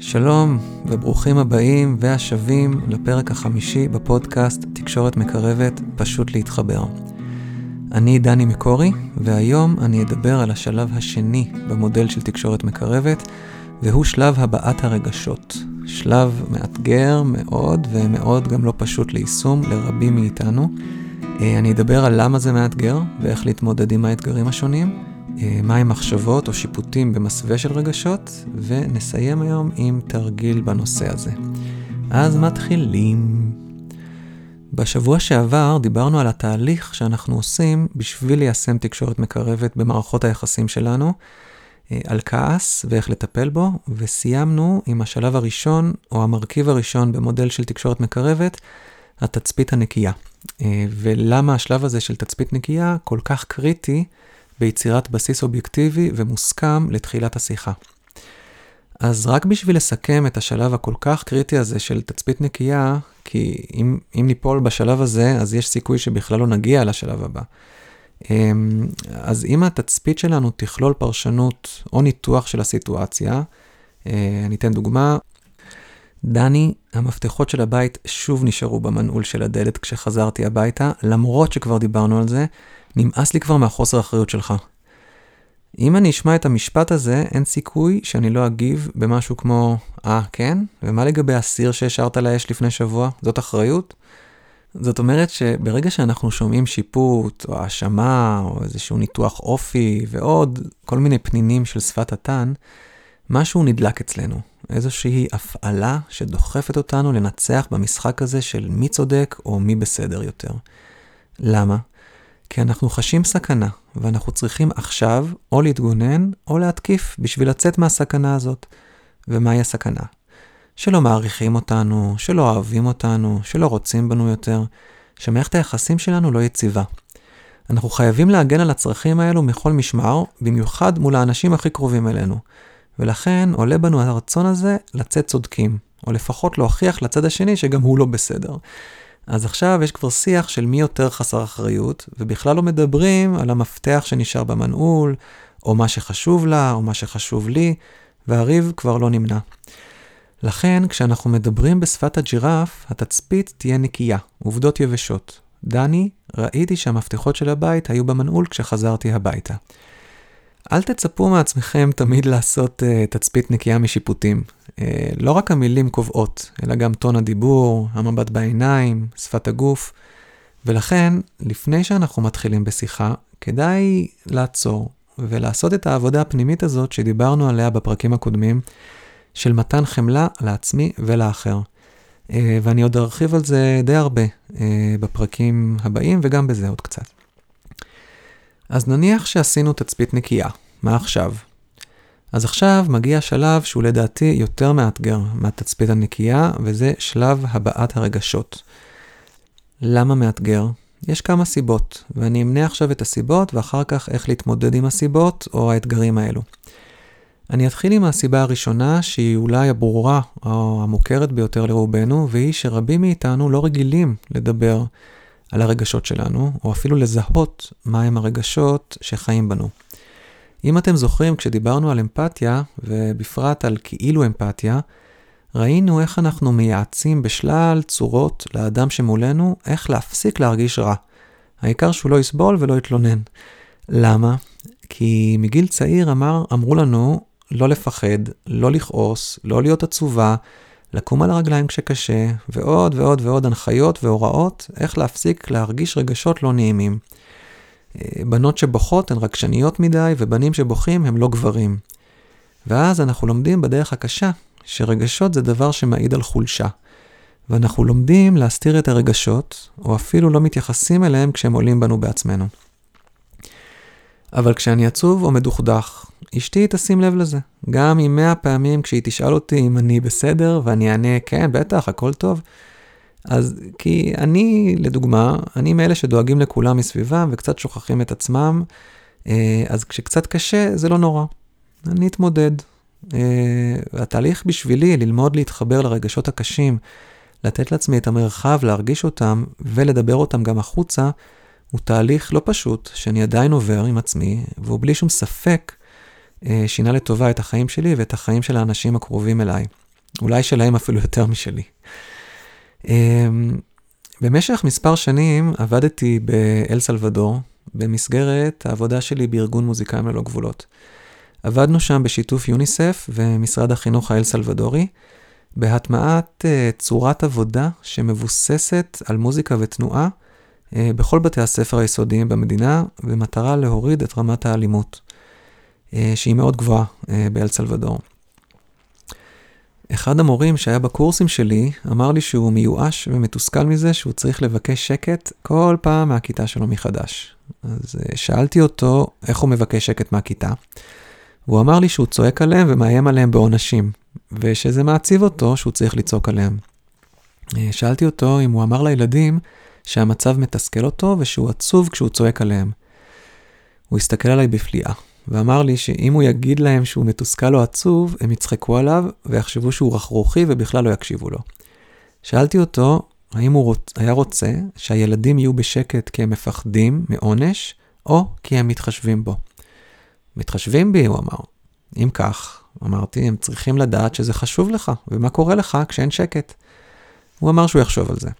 שלום וברוכים הבאים והשבים לפרק החמישי בפודקאסט תקשורת מקרבת פשוט להתחבר. אני דני מקורי, והיום אני אדבר על השלב השני במודל של תקשורת מקרבת, והוא שלב הבעת הרגשות. שלב מאתגר מאוד ומאוד גם לא פשוט ליישום לרבים מאיתנו. אה, אני אדבר על למה זה מאתגר ואיך להתמודד עם האתגרים השונים. אה, מהם מחשבות או שיפוטים במסווה של רגשות, ונסיים היום עם תרגיל בנושא הזה. אז מתחילים. בשבוע שעבר דיברנו על התהליך שאנחנו עושים בשביל ליישם תקשורת מקרבת במערכות היחסים שלנו, אה, על כעס ואיך לטפל בו, וסיימנו עם השלב הראשון, או המרכיב הראשון במודל של תקשורת מקרבת, התצפית הנקייה. אה, ולמה השלב הזה של תצפית נקייה כל כך קריטי ביצירת בסיס אובייקטיבי ומוסכם לתחילת השיחה. אז רק בשביל לסכם את השלב הכל כך קריטי הזה של תצפית נקייה, כי אם, אם ניפול בשלב הזה, אז יש סיכוי שבכלל לא נגיע לשלב הבא. אמ, אז אם התצפית שלנו תכלול פרשנות או ניתוח של הסיטואציה, אה, אני אתן דוגמה, דני, המפתחות של הבית שוב נשארו במנעול של הדלת כשחזרתי הביתה, למרות שכבר דיברנו על זה, נמאס לי כבר מהחוסר אחריות שלך. אם אני אשמע את המשפט הזה, אין סיכוי שאני לא אגיב במשהו כמו, אה, ah, כן? ומה לגבי הסיר שהשארת לאש לפני שבוע? זאת אחריות? זאת אומרת שברגע שאנחנו שומעים שיפוט, או האשמה, או איזשהו ניתוח אופי, ועוד כל מיני פנינים של שפת התן, משהו נדלק אצלנו. איזושהי הפעלה שדוחפת אותנו לנצח במשחק הזה של מי צודק או מי בסדר יותר. למה? כי אנחנו חשים סכנה, ואנחנו צריכים עכשיו או להתגונן או להתקיף בשביל לצאת מהסכנה הזאת. ומהי הסכנה? שלא מעריכים אותנו, שלא אוהבים אותנו, שלא רוצים בנו יותר, שמערכת היחסים שלנו לא יציבה. אנחנו חייבים להגן על הצרכים האלו מכל משמר, במיוחד מול האנשים הכי קרובים אלינו. ולכן עולה בנו הרצון הזה לצאת צודקים, או לפחות להוכיח לצד השני שגם הוא לא בסדר. אז עכשיו יש כבר שיח של מי יותר חסר אחריות, ובכלל לא מדברים על המפתח שנשאר במנעול, או מה שחשוב לה, או מה שחשוב לי, והריב כבר לא נמנע. לכן, כשאנחנו מדברים בשפת הג'ירף, התצפית תהיה נקייה, עובדות יבשות. דני, ראיתי שהמפתחות של הבית היו במנעול כשחזרתי הביתה. אל תצפו מעצמכם תמיד לעשות uh, תצפית נקייה משיפוטים. Uh, לא רק המילים קובעות, אלא גם טון הדיבור, המבט בעיניים, שפת הגוף. ולכן, לפני שאנחנו מתחילים בשיחה, כדאי לעצור ולעשות את העבודה הפנימית הזאת שדיברנו עליה בפרקים הקודמים, של מתן חמלה לעצמי ולאחר. Uh, ואני עוד ארחיב על זה די הרבה uh, בפרקים הבאים וגם בזה עוד קצת. אז נניח שעשינו תצפית נקייה, מה עכשיו? אז עכשיו מגיע שלב שהוא לדעתי יותר מאתגר מהתצפית הנקייה, וזה שלב הבעת הרגשות. למה מאתגר? יש כמה סיבות, ואני אמנה עכשיו את הסיבות ואחר כך איך להתמודד עם הסיבות או האתגרים האלו. אני אתחיל עם הסיבה הראשונה, שהיא אולי הברורה או המוכרת ביותר לרובנו, והיא שרבים מאיתנו לא רגילים לדבר על הרגשות שלנו, או אפילו לזהות מהם הרגשות שחיים בנו. אם אתם זוכרים, כשדיברנו על אמפתיה, ובפרט על כאילו אמפתיה, ראינו איך אנחנו מייעצים בשלל צורות לאדם שמולנו איך להפסיק להרגיש רע. העיקר שהוא לא יסבול ולא יתלונן. למה? כי מגיל צעיר אמר, אמרו לנו לא לפחד, לא לכעוס, לא להיות עצובה, לקום על הרגליים כשקשה, ועוד ועוד ועוד הנחיות והוראות איך להפסיק להרגיש רגשות לא נעימים. אה, בנות שבוכות הן רגשניות מדי, ובנים שבוכים הם לא גברים. ואז אנחנו לומדים בדרך הקשה, שרגשות זה דבר שמעיד על חולשה. ואנחנו לומדים להסתיר את הרגשות, או אפילו לא מתייחסים אליהם כשהם עולים בנו בעצמנו. אבל כשאני עצוב או מדוכדך, אשתי תשים לב לזה. גם אם מאה פעמים כשהיא תשאל אותי אם אני בסדר, ואני אענה, כן, בטח, הכל טוב. אז כי אני, לדוגמה, אני מאלה שדואגים לכולם מסביבם וקצת שוכחים את עצמם, אה, אז כשקצת קשה, זה לא נורא. אני אתמודד. אה, התהליך בשבילי, ללמוד להתחבר לרגשות הקשים, לתת לעצמי את המרחב להרגיש אותם ולדבר אותם גם החוצה, הוא תהליך לא פשוט, שאני עדיין עובר עם עצמי, והוא בלי שום ספק אה, שינה לטובה את החיים שלי ואת החיים של האנשים הקרובים אליי. אולי שלהם אפילו יותר משלי. אמ, במשך מספר שנים עבדתי באל סלבדור, במסגרת העבודה שלי בארגון מוזיקאים ללא גבולות. עבדנו שם בשיתוף יוניסף ומשרד החינוך האל סלבדורי, בהטמעת uh, צורת עבודה שמבוססת על מוזיקה ותנועה בכל בתי הספר היסודיים במדינה, במטרה להוריד את רמת האלימות, uh, שהיא מאוד גבוהה uh, באל סלבדור. אחד המורים שהיה בקורסים שלי אמר לי שהוא מיואש ומתוסכל מזה שהוא צריך לבקש שקט כל פעם מהכיתה שלו מחדש. אז שאלתי אותו איך הוא מבקש שקט מהכיתה. והוא אמר לי שהוא צועק עליהם ומאיים עליהם בעונשים, ושזה מעציב אותו שהוא צריך לצעוק עליהם. אה, שאלתי אותו אם הוא אמר לילדים שהמצב מתסכל אותו ושהוא עצוב כשהוא צועק עליהם. הוא הסתכל עליי בפליאה, ואמר לי שאם הוא יגיד להם שהוא מתוסכל או עצוב, הם יצחקו עליו ויחשבו שהוא רכרוכי ובכלל לא יקשיבו לו. שאלתי אותו האם הוא רוצ... היה רוצה שהילדים יהיו בשקט כי הם מפחדים מעונש, או כי הם מתחשבים בו. מתחשבים בי, הוא אמר. אם כך, אמרתי, הם צריכים לדעת שזה חשוב לך, ומה קורה לך כשאין שקט. הוא אמר שהוא יחשוב על זה.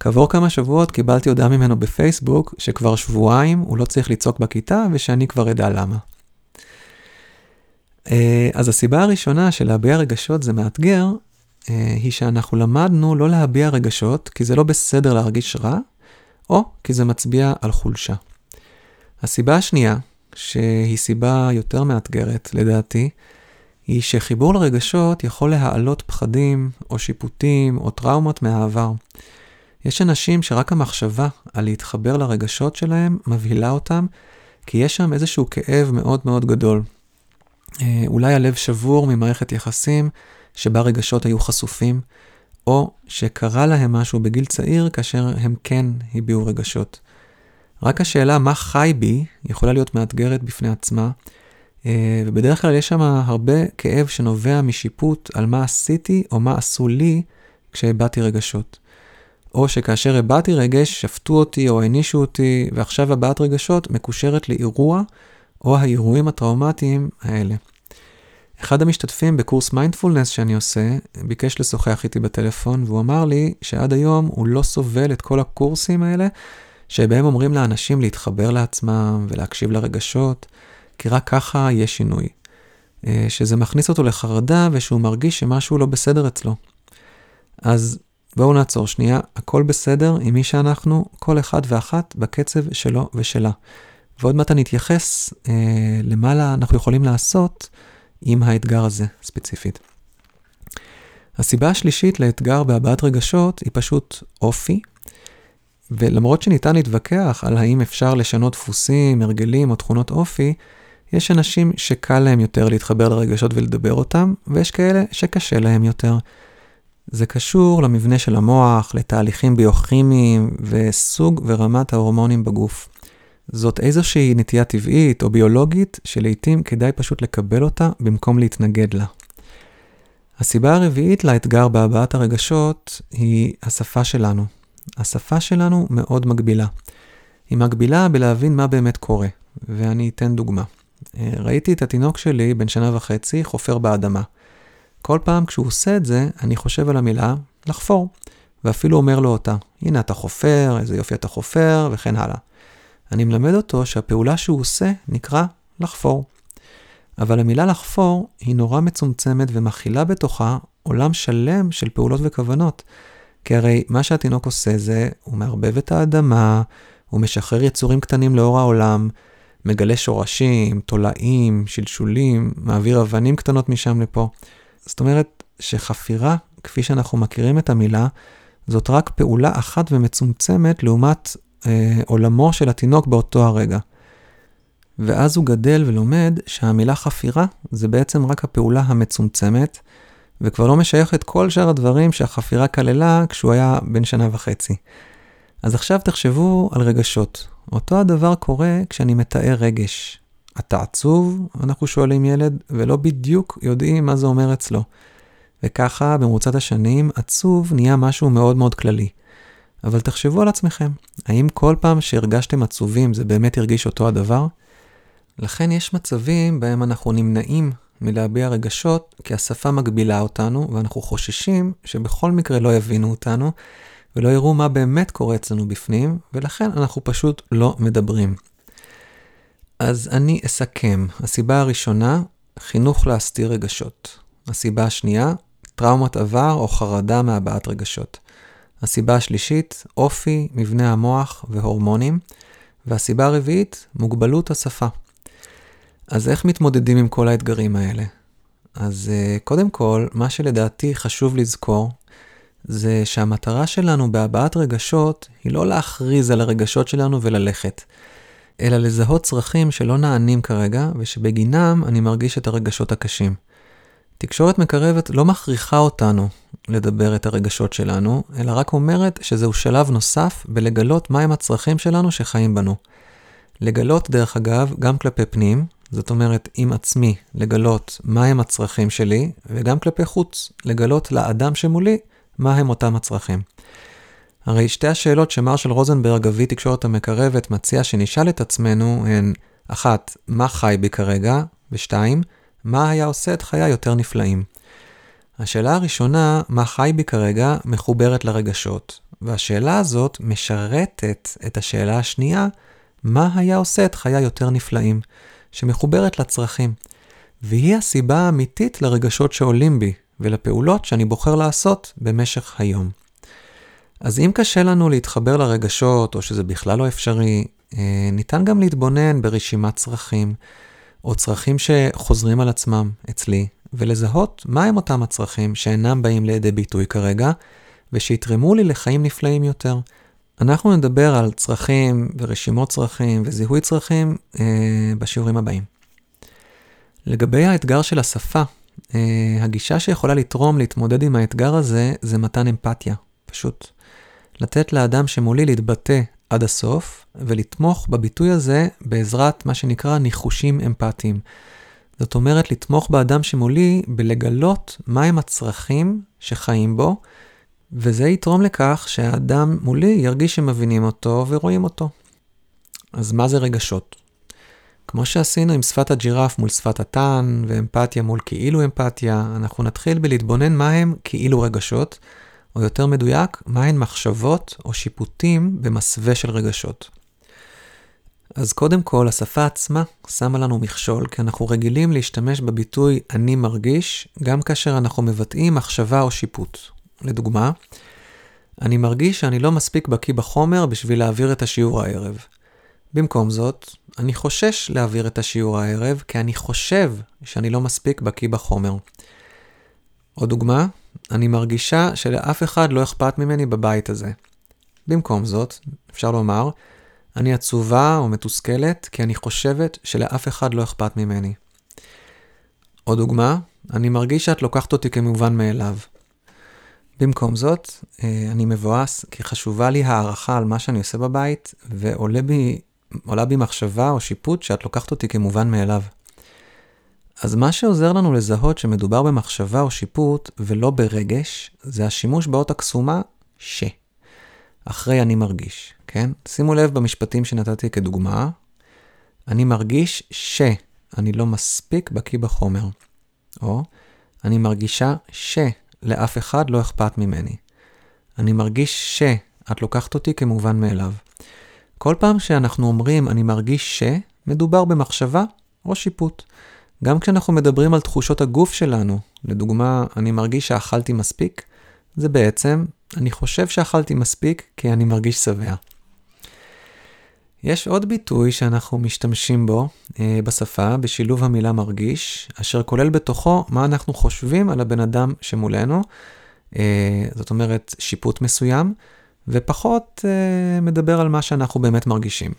כעבור כמה שבועות קיבלתי הודעה ממנו בפייסבוק שכבר שבועיים הוא לא צריך לצעוק בכיתה ושאני כבר אדע למה. אה, אז הסיבה הראשונה של להביע רגשות זה מאתגר, אה, היא שאנחנו למדנו לא להביע רגשות כי זה לא בסדר להרגיש רע, או כי זה מצביע על חולשה. הסיבה השנייה שהיא סיבה יותר מאתגרת, לדעתי, היא שחיבור לרגשות יכול להעלות פחדים, או שיפוטים, או טראומות מהעבר. יש אנשים שרק המחשבה על להתחבר לרגשות שלהם מבהילה אותם, כי יש שם איזשהו כאב מאוד מאוד גדול. אה, אולי הלב שבור ממערכת יחסים שבה רגשות היו חשופים, או שקרה להם משהו בגיל צעיר כאשר הם כן הביעו רגשות. רק השאלה מה חי בי יכולה להיות מאתגרת בפני עצמה, אה, ובדרך כלל יש שם הרבה כאב שנובע משיפוט על מה עשיתי או מה עשו לי כשהבעתי רגשות. או שכאשר הבעתי רגש, שפטו אותי או הענישו אותי, ועכשיו הבעת רגשות מקושרת לאירוע או האירועים הטראומטיים האלה. אחד המשתתפים בקורס מיינדפולנס שאני עושה, ביקש לשוחח איתי בטלפון, והוא אמר לי שעד היום הוא לא סובל את כל הקורסים האלה, שבהם אומרים לאנשים להתחבר לעצמם ולהקשיב לרגשות, כי רק ככה יש שינוי. אה, שזה מכניס אותו לחרדה ושהוא מרגיש שמשהו לא בסדר אצלו. אז בואו נעצור שנייה, הכל בסדר עם מי שאנחנו, כל אחד ואחת בקצב שלו ושלה. ועוד מעט אני אתייחס אה, למה אנחנו יכולים לעשות עם האתגר הזה ספציפית. הסיבה השלישית לאתגר בהבעת רגשות היא פשוט אופי, ולמרות שניתן להתווכח על האם אפשר לשנות דפוסים, הרגלים או תכונות אופי, יש אנשים שקל להם יותר להתחבר לרגשות ולדבר אותם, ויש כאלה שקשה להם יותר. זה קשור למבנה של המוח, לתהליכים ביוכימיים וסוג ורמת ההורמונים בגוף. זאת איזושהי נטייה טבעית או ביולוגית שלעיתים כדאי פשוט לקבל אותה במקום להתנגד לה. הסיבה הרביעית לאתגר בהבעת הרגשות היא השפה שלנו. השפה שלנו מאוד מגבילה. היא מגבילה בלהבין מה באמת קורה, ואני אתן דוגמה. אה, ראיתי את התינוק שלי, בן שנה וחצי, חופר באדמה. כל פעם כשהוא עושה את זה, אני חושב על המילה לחפור, ואפילו אומר לו אותה. הנה אתה חופר, איזה יופי אתה חופר, וכן הלאה. אני מלמד אותו שהפעולה שהוא עושה נקרא לחפור. אבל המילה לחפור היא נורא מצומצמת ומכילה בתוכה עולם שלם של פעולות וכוונות. כי הרי מה שהתינוק עושה זה, הוא מערבב את האדמה, הוא משחרר יצורים קטנים לאור העולם, מגלה שורשים, תולעים, שלשולים, מעביר אבנים קטנות משם לפה. זאת אומרת שחפירה, כפי שאנחנו מכירים את המילה, זאת רק פעולה אחת ומצומצמת לעומת אה, עולמו של התינוק באותו הרגע. ואז הוא גדל ולומד שהמילה חפירה זה בעצם רק הפעולה המצומצמת, וכבר לא משייך את כל שאר הדברים שהחפירה כללה כשהוא היה בן שנה וחצי. אז עכשיו תחשבו על רגשות. אותו הדבר קורה כשאני מתאר רגש. אתה עצוב? אנחנו שואלים ילד, ולא בדיוק יודעים מה זה אומר אצלו. וככה, במרוצת השנים, עצוב נהיה משהו מאוד מאוד כללי. אבל תחשבו על עצמכם, האם כל פעם שהרגשתם עצובים זה באמת הרגיש אותו הדבר? לכן יש מצבים בהם אנחנו נמנעים מלהביע רגשות כי השפה מגבילה אותנו ואנחנו חוששים שבכל מקרה לא יבינו אותנו ולא יראו מה באמת קורה אצלנו בפנים, ולכן אנחנו פשוט לא מדברים. אז אני אסכם. הסיבה הראשונה, חינוך להסתיר רגשות. הסיבה השנייה, טראומת עבר או חרדה מהבעת רגשות. הסיבה השלישית, אופי, מבנה המוח והורמונים. והסיבה הרביעית, מוגבלות השפה. אז איך מתמודדים עם כל האתגרים האלה? אז uh, קודם כל, מה שלדעתי חשוב לזכור, זה שהמטרה שלנו בהבעת רגשות היא לא להכריז על הרגשות שלנו וללכת, אלא לזהות צרכים שלא נענים כרגע, ושבגינם אני מרגיש את הרגשות הקשים. תקשורת מקרבת לא מכריחה אותנו לדבר את הרגשות שלנו, אלא רק אומרת שזהו שלב נוסף בלגלות מהם הצרכים שלנו שחיים בנו. לגלות, דרך אגב, גם כלפי פנים, זאת אומרת, עם עצמי, לגלות מהם הצרכים שלי, וגם כלפי חוץ, לגלות לאדם שמולי מהם אותם הצרכים. הרי שתי השאלות שמרשל רוזנברג, אבי תקשורת המקרבת, מציע שנשאל את עצמנו הן, אחת, מה חי בי כרגע? ושתיים, מה היה עושה את חיי יותר נפלאים? השאלה הראשונה, מה חי בי כרגע, מחוברת לרגשות, והשאלה הזאת משרתת את השאלה השנייה, מה היה עושה את חיי יותר נפלאים, שמחוברת לצרכים. והיא הסיבה האמיתית לרגשות שעולים בי, ולפעולות שאני בוחר לעשות במשך היום. אז אם קשה לנו להתחבר לרגשות, או שזה בכלל לא אפשרי, אה, ניתן גם להתבונן ברשימת צרכים, או צרכים שחוזרים על עצמם אצלי, ולזהות מהם אותם הצרכים שאינם באים לידי ביטוי כרגע, ושיתרמו לי לחיים נפלאים יותר. אנחנו נדבר על צרכים ורשימות צרכים וזיהוי צרכים אה, בשיעורים הבאים. לגבי האתגר של השפה, אה, הגישה שיכולה לתרום להתמודד עם האתגר הזה זה מתן אמפתיה. פשוט לתת לאדם שמולי להתבטא עד הסוף ולתמוך בביטוי הזה בעזרת מה שנקרא ניחושים אמפתיים. זאת אומרת, לתמוך באדם שמולי בלגלות מהם הצרכים שחיים בו, וזה יתרום לכך שהאדם מולי ירגיש שמבינים אותו ורואים אותו. אז מה זה רגשות? כמו שעשינו עם שפת הג'ירף מול שפת הטן, ואמפתיה מול כאילו אמפתיה, אנחנו נתחיל בלהתבונן מהם כאילו רגשות, או יותר מדויק, מהן מחשבות או שיפוטים במסווה של רגשות. אז קודם כל, השפה עצמה שמה לנו מכשול, כי אנחנו רגילים להשתמש בביטוי אני מרגיש, גם כאשר אנחנו מבטאים מחשבה או שיפוט. לדוגמה, אני מרגיש שאני לא מספיק בקיא בחומר בשביל להעביר את השיעור הערב. במקום זאת, אני חושש להעביר את השיעור הערב, כי אני חושב שאני לא מספיק בקיא בחומר. עוד דוגמה, אני מרגישה שלאף אחד לא אכפת ממני בבית הזה. במקום זאת, אפשר לומר, אני עצובה או מתוסכלת כי אני חושבת שלאף אחד לא אכפת ממני. עוד דוגמה, אני מרגיש שאת לוקחת אותי כמובן מאליו. במקום זאת, אה, אני מבואס כי חשובה לי הערכה על מה שאני עושה בבית, ועולה בי, בי מחשבה או שיפוט שאת לוקחת אותי כמובן מאליו. אז מה שעוזר לנו לזהות שמדובר במחשבה או שיפוט ולא ברגש, זה השימוש באות הקסומה ש. אחרי אני מרגיש, כן? שימו לב במשפטים שנתתי כדוגמה, אני מרגיש שאני לא מספיק בקיא בחומר, או אני מרגישה שלאף אחד לא אכפת ממני. אני מרגיש שאת לוקחת אותי כמובן מאליו. כל פעם שאנחנו אומרים אני מרגיש ש, מדובר במחשבה או שיפוט. גם כשאנחנו מדברים על תחושות הגוף שלנו, לדוגמה, אני מרגיש שאכלתי מספיק, זה בעצם, אני חושב שאכלתי מספיק כי אני מרגיש שבע. יש עוד ביטוי שאנחנו משתמשים בו אה, בשפה, בשילוב המילה מרגיש, אשר כולל בתוכו מה אנחנו חושבים על הבן אדם שמולנו, אה, זאת אומרת שיפוט מסוים, ופחות אה, מדבר על מה שאנחנו באמת מרגישים.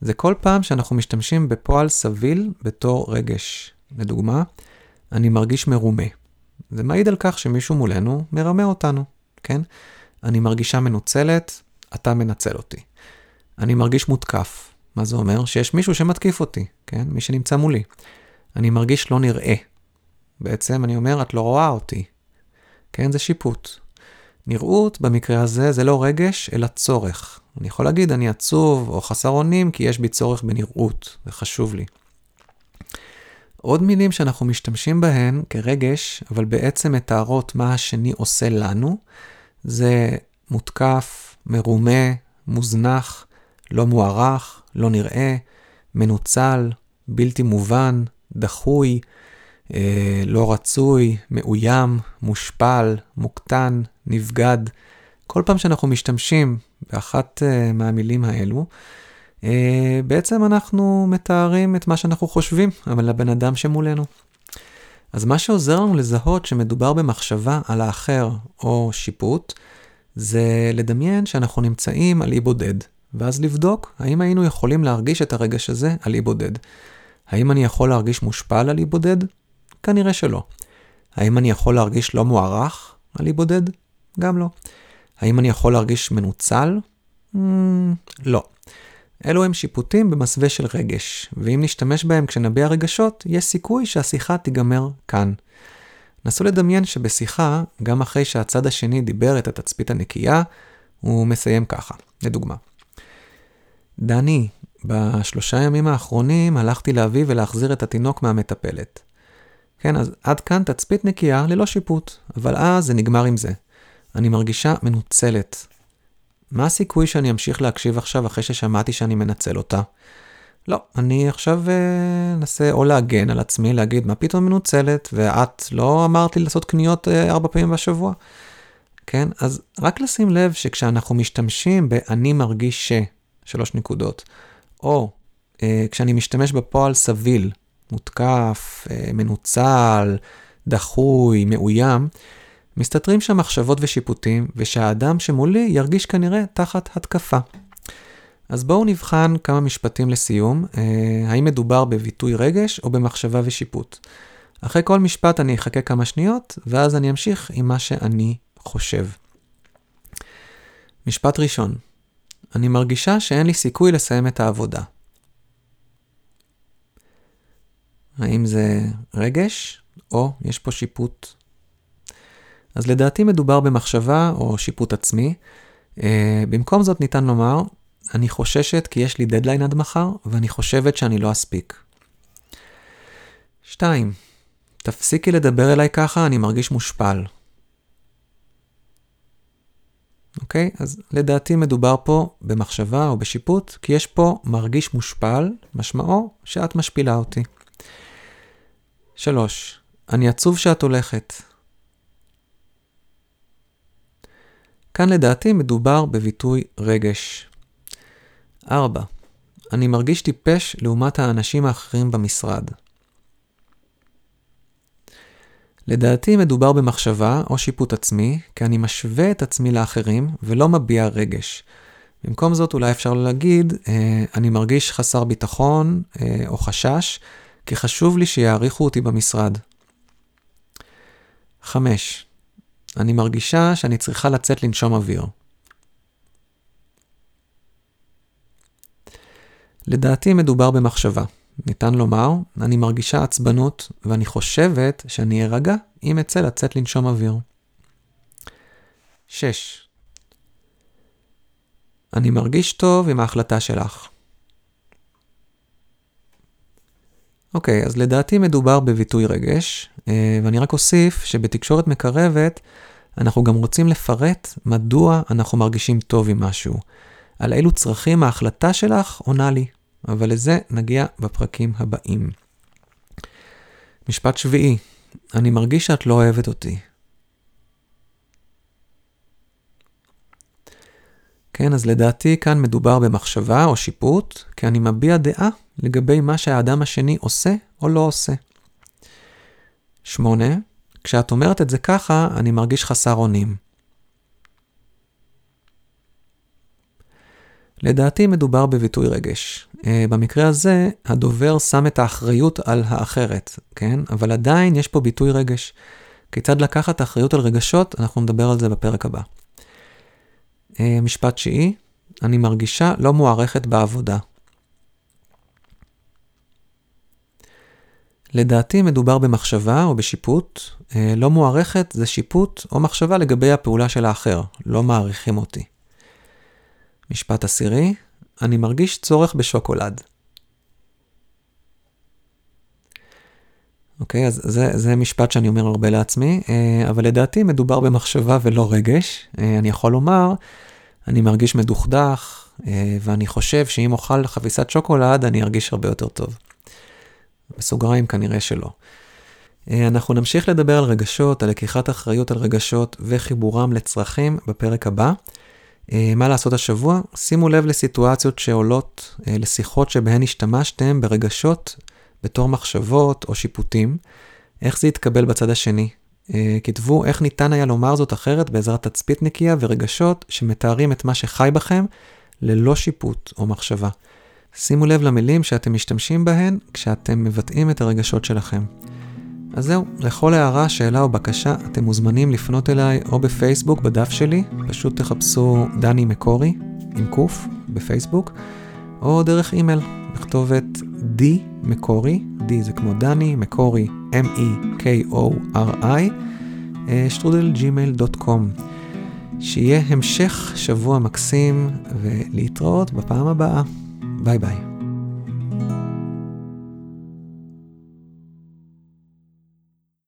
זה כל פעם שאנחנו משתמשים בפועל סביל בתור רגש. לדוגמה, אני מרגיש מרומה. זה מעיד על כך שמישהו מולנו מרמה אותנו, כן? אני מרגישה מנוצלת, אתה מנצל אותי. אני מרגיש מותקף. מה זה אומר? שיש מישהו שמתקיף אותי, כן? מי שנמצא מולי. אני מרגיש לא נראה. בעצם אני אומר, את לא רואה אותי. כן? זה שיפוט. נראות במקרה הזה זה לא רגש, אלא צורך. אני יכול להגיד, אני עצוב או חסר אונים כי יש בי צורך בנראות, זה חשוב לי. עוד מילים שאנחנו משתמשים בהן כרגש, אבל בעצם מתארות מה השני עושה לנו, זה מותקף, מרומה, מוזנח, לא מוערך, לא נראה, מנוצל, בלתי מובן, דחוי, אה, לא רצוי, מאוים, מושפל, מוקטן, נבגד. כל פעם שאנחנו משתמשים באחת אה, מהמילים האלו, אה, בעצם אנחנו מתארים את מה שאנחנו חושבים, אבל לבן אדם שמולנו. אז מה שעוזר לנו לזהות שמדובר במחשבה על האחר או שיפוט, זה לדמיין שאנחנו נמצאים על אי בודד, ואז לבדוק האם היינו יכולים להרגיש את הרגש הזה על אי בודד. האם אני יכול להרגיש מושפל על אי בודד? כנראה שלא. האם אני יכול להרגיש לא מוערך על אי בודד? גם לא. האם אני יכול להרגיש מנוצל? Mm, לא. אלו הם שיפוטים במסווה של רגש, ואם נשתמש בהם כשנביע רגשות, יש סיכוי שהשיחה תיגמר כאן. נסו לדמיין שבשיחה, גם אחרי שהצד השני דיבר את התצפית הנקייה, הוא מסיים ככה, לדוגמה. דני, בשלושה ימים האחרונים הלכתי להביא ולהחזיר את התינוק מהמטפלת. כן, אז עד כאן תצפית נקייה ללא שיפוט, אבל אז זה נגמר עם זה. אני מרגישה מנוצלת. מה הסיכוי שאני אמשיך להקשיב עכשיו אחרי ששמעתי שאני מנצל אותה? לא, אני עכשיו אנסה אה, או להגן על עצמי, להגיד מה פתאום מנוצלת, ואת לא אמרת לי לעשות קניות אה, ארבע פעמים בשבוע. כן, אז רק לשים לב שכשאנחנו משתמשים ב"אני מרגיש ש", שלוש נקודות, או אה, כשאני משתמש בפועל סביל, מותקף, אה, מנוצל, דחוי, מאוים, מסתתרים שם מחשבות ושיפוטים, ושהאדם שמולי ירגיש כנראה תחת התקפה. אז בואו נבחן כמה משפטים לסיום, אה, האם מדובר בביטוי רגש או במחשבה ושיפוט. אחרי כל משפט אני אחכה כמה שניות, ואז אני אמשיך עם מה שאני חושב. משפט ראשון, אני מרגישה שאין לי סיכוי לסיים את העבודה. האם זה רגש או יש פה שיפוט? אז לדעתי מדובר במחשבה או שיפוט עצמי. Uh, במקום זאת ניתן לומר, אני חוששת כי יש לי דדליין עד מחר, ואני חושבת שאני לא אספיק. 2. תפסיקי לדבר אליי ככה, אני מרגיש מושפל. אוקיי? Okay? אז לדעתי מדובר פה במחשבה או בשיפוט, כי יש פה מרגיש מושפל, משמעו שאת משפילה אותי. 3. אני עצוב שאת הולכת. כאן לדעתי מדובר בביטוי רגש. 4. אני מרגיש טיפש לעומת האנשים האחרים במשרד. לדעתי מדובר במחשבה או שיפוט עצמי, כי אני משווה את עצמי לאחרים ולא מביע רגש. במקום זאת אולי אפשר להגיד, אה, אני מרגיש חסר ביטחון אה, או חשש, כי חשוב לי שיעריכו אותי במשרד. 5. אני מרגישה שאני צריכה לצאת לנשום אוויר. לדעתי מדובר במחשבה. ניתן לומר, אני מרגישה עצבנות ואני חושבת שאני ארגע אם אצא לצאת לנשום אוויר. 6. אני מרגיש טוב עם ההחלטה שלך. אוקיי, אז לדעתי מדובר בביטוי רגש, אה, ואני רק אוסיף שבתקשורת מקרבת אנחנו גם רוצים לפרט מדוע אנחנו מרגישים טוב עם משהו. על אילו צרכים ההחלטה שלך עונה לי, אבל לזה נגיע בפרקים הבאים. משפט שביעי, אני מרגיש שאת לא אוהבת אותי. כן, אז לדעתי כאן מדובר במחשבה או שיפוט, כי אני מביע דעה לגבי מה שהאדם השני עושה או לא עושה. 8. כשאת אומרת את זה ככה, אני מרגיש חסר אונים. לדעתי מדובר בביטוי רגש. אה, במקרה הזה, הדובר שם את האחריות על האחרת, כן? אבל עדיין יש פה ביטוי רגש. כיצד לקחת אחריות על רגשות, אנחנו נדבר על זה בפרק הבא. אה, משפט תשיעי, אני מרגישה לא מוערכת בעבודה. לדעתי מדובר במחשבה או בשיפוט. אה, לא מוערכת זה שיפוט או מחשבה לגבי הפעולה של האחר, לא מעריכים אותי. משפט עשירי, אני מרגיש צורך בשוקולד. אוקיי, אז זה, זה משפט שאני אומר הרבה לעצמי, אה, אבל לדעתי מדובר במחשבה ולא רגש. אה, אני יכול לומר, אני מרגיש מדוכדך, אה, ואני חושב שאם אוכל חביסת שוקולד, אני ארגיש הרבה יותר טוב. בסוגריים כנראה שלא. אנחנו נמשיך לדבר על רגשות, על לקיחת אחריות על רגשות וחיבורם לצרכים בפרק הבא. מה לעשות השבוע? שימו לב לסיטואציות שעולות, לשיחות שבהן השתמשתם ברגשות בתור מחשבות או שיפוטים, איך זה יתקבל בצד השני. אה, כתבו איך ניתן היה לומר זאת אחרת בעזרת תצפית נקייה ורגשות שמתארים את מה שחי בכם ללא שיפוט או מחשבה. שימו לב למילים שאתם משתמשים בהן כשאתם מבטאים את הרגשות שלכם. אז זהו, לכל הערה, שאלה או בקשה, אתם מוזמנים לפנות אליי או בפייסבוק בדף שלי, פשוט תחפשו דני מקורי עם קוף בפייסבוק, או דרך אימייל בכתובת D מקורי, D זה כמו דני, מקורי, M-E-K-O-R-I, שטרודל ג'ימייל dot com. שיהיה המשך שבוע מקסים ולהתראות בפעם הבאה. ביי ביי.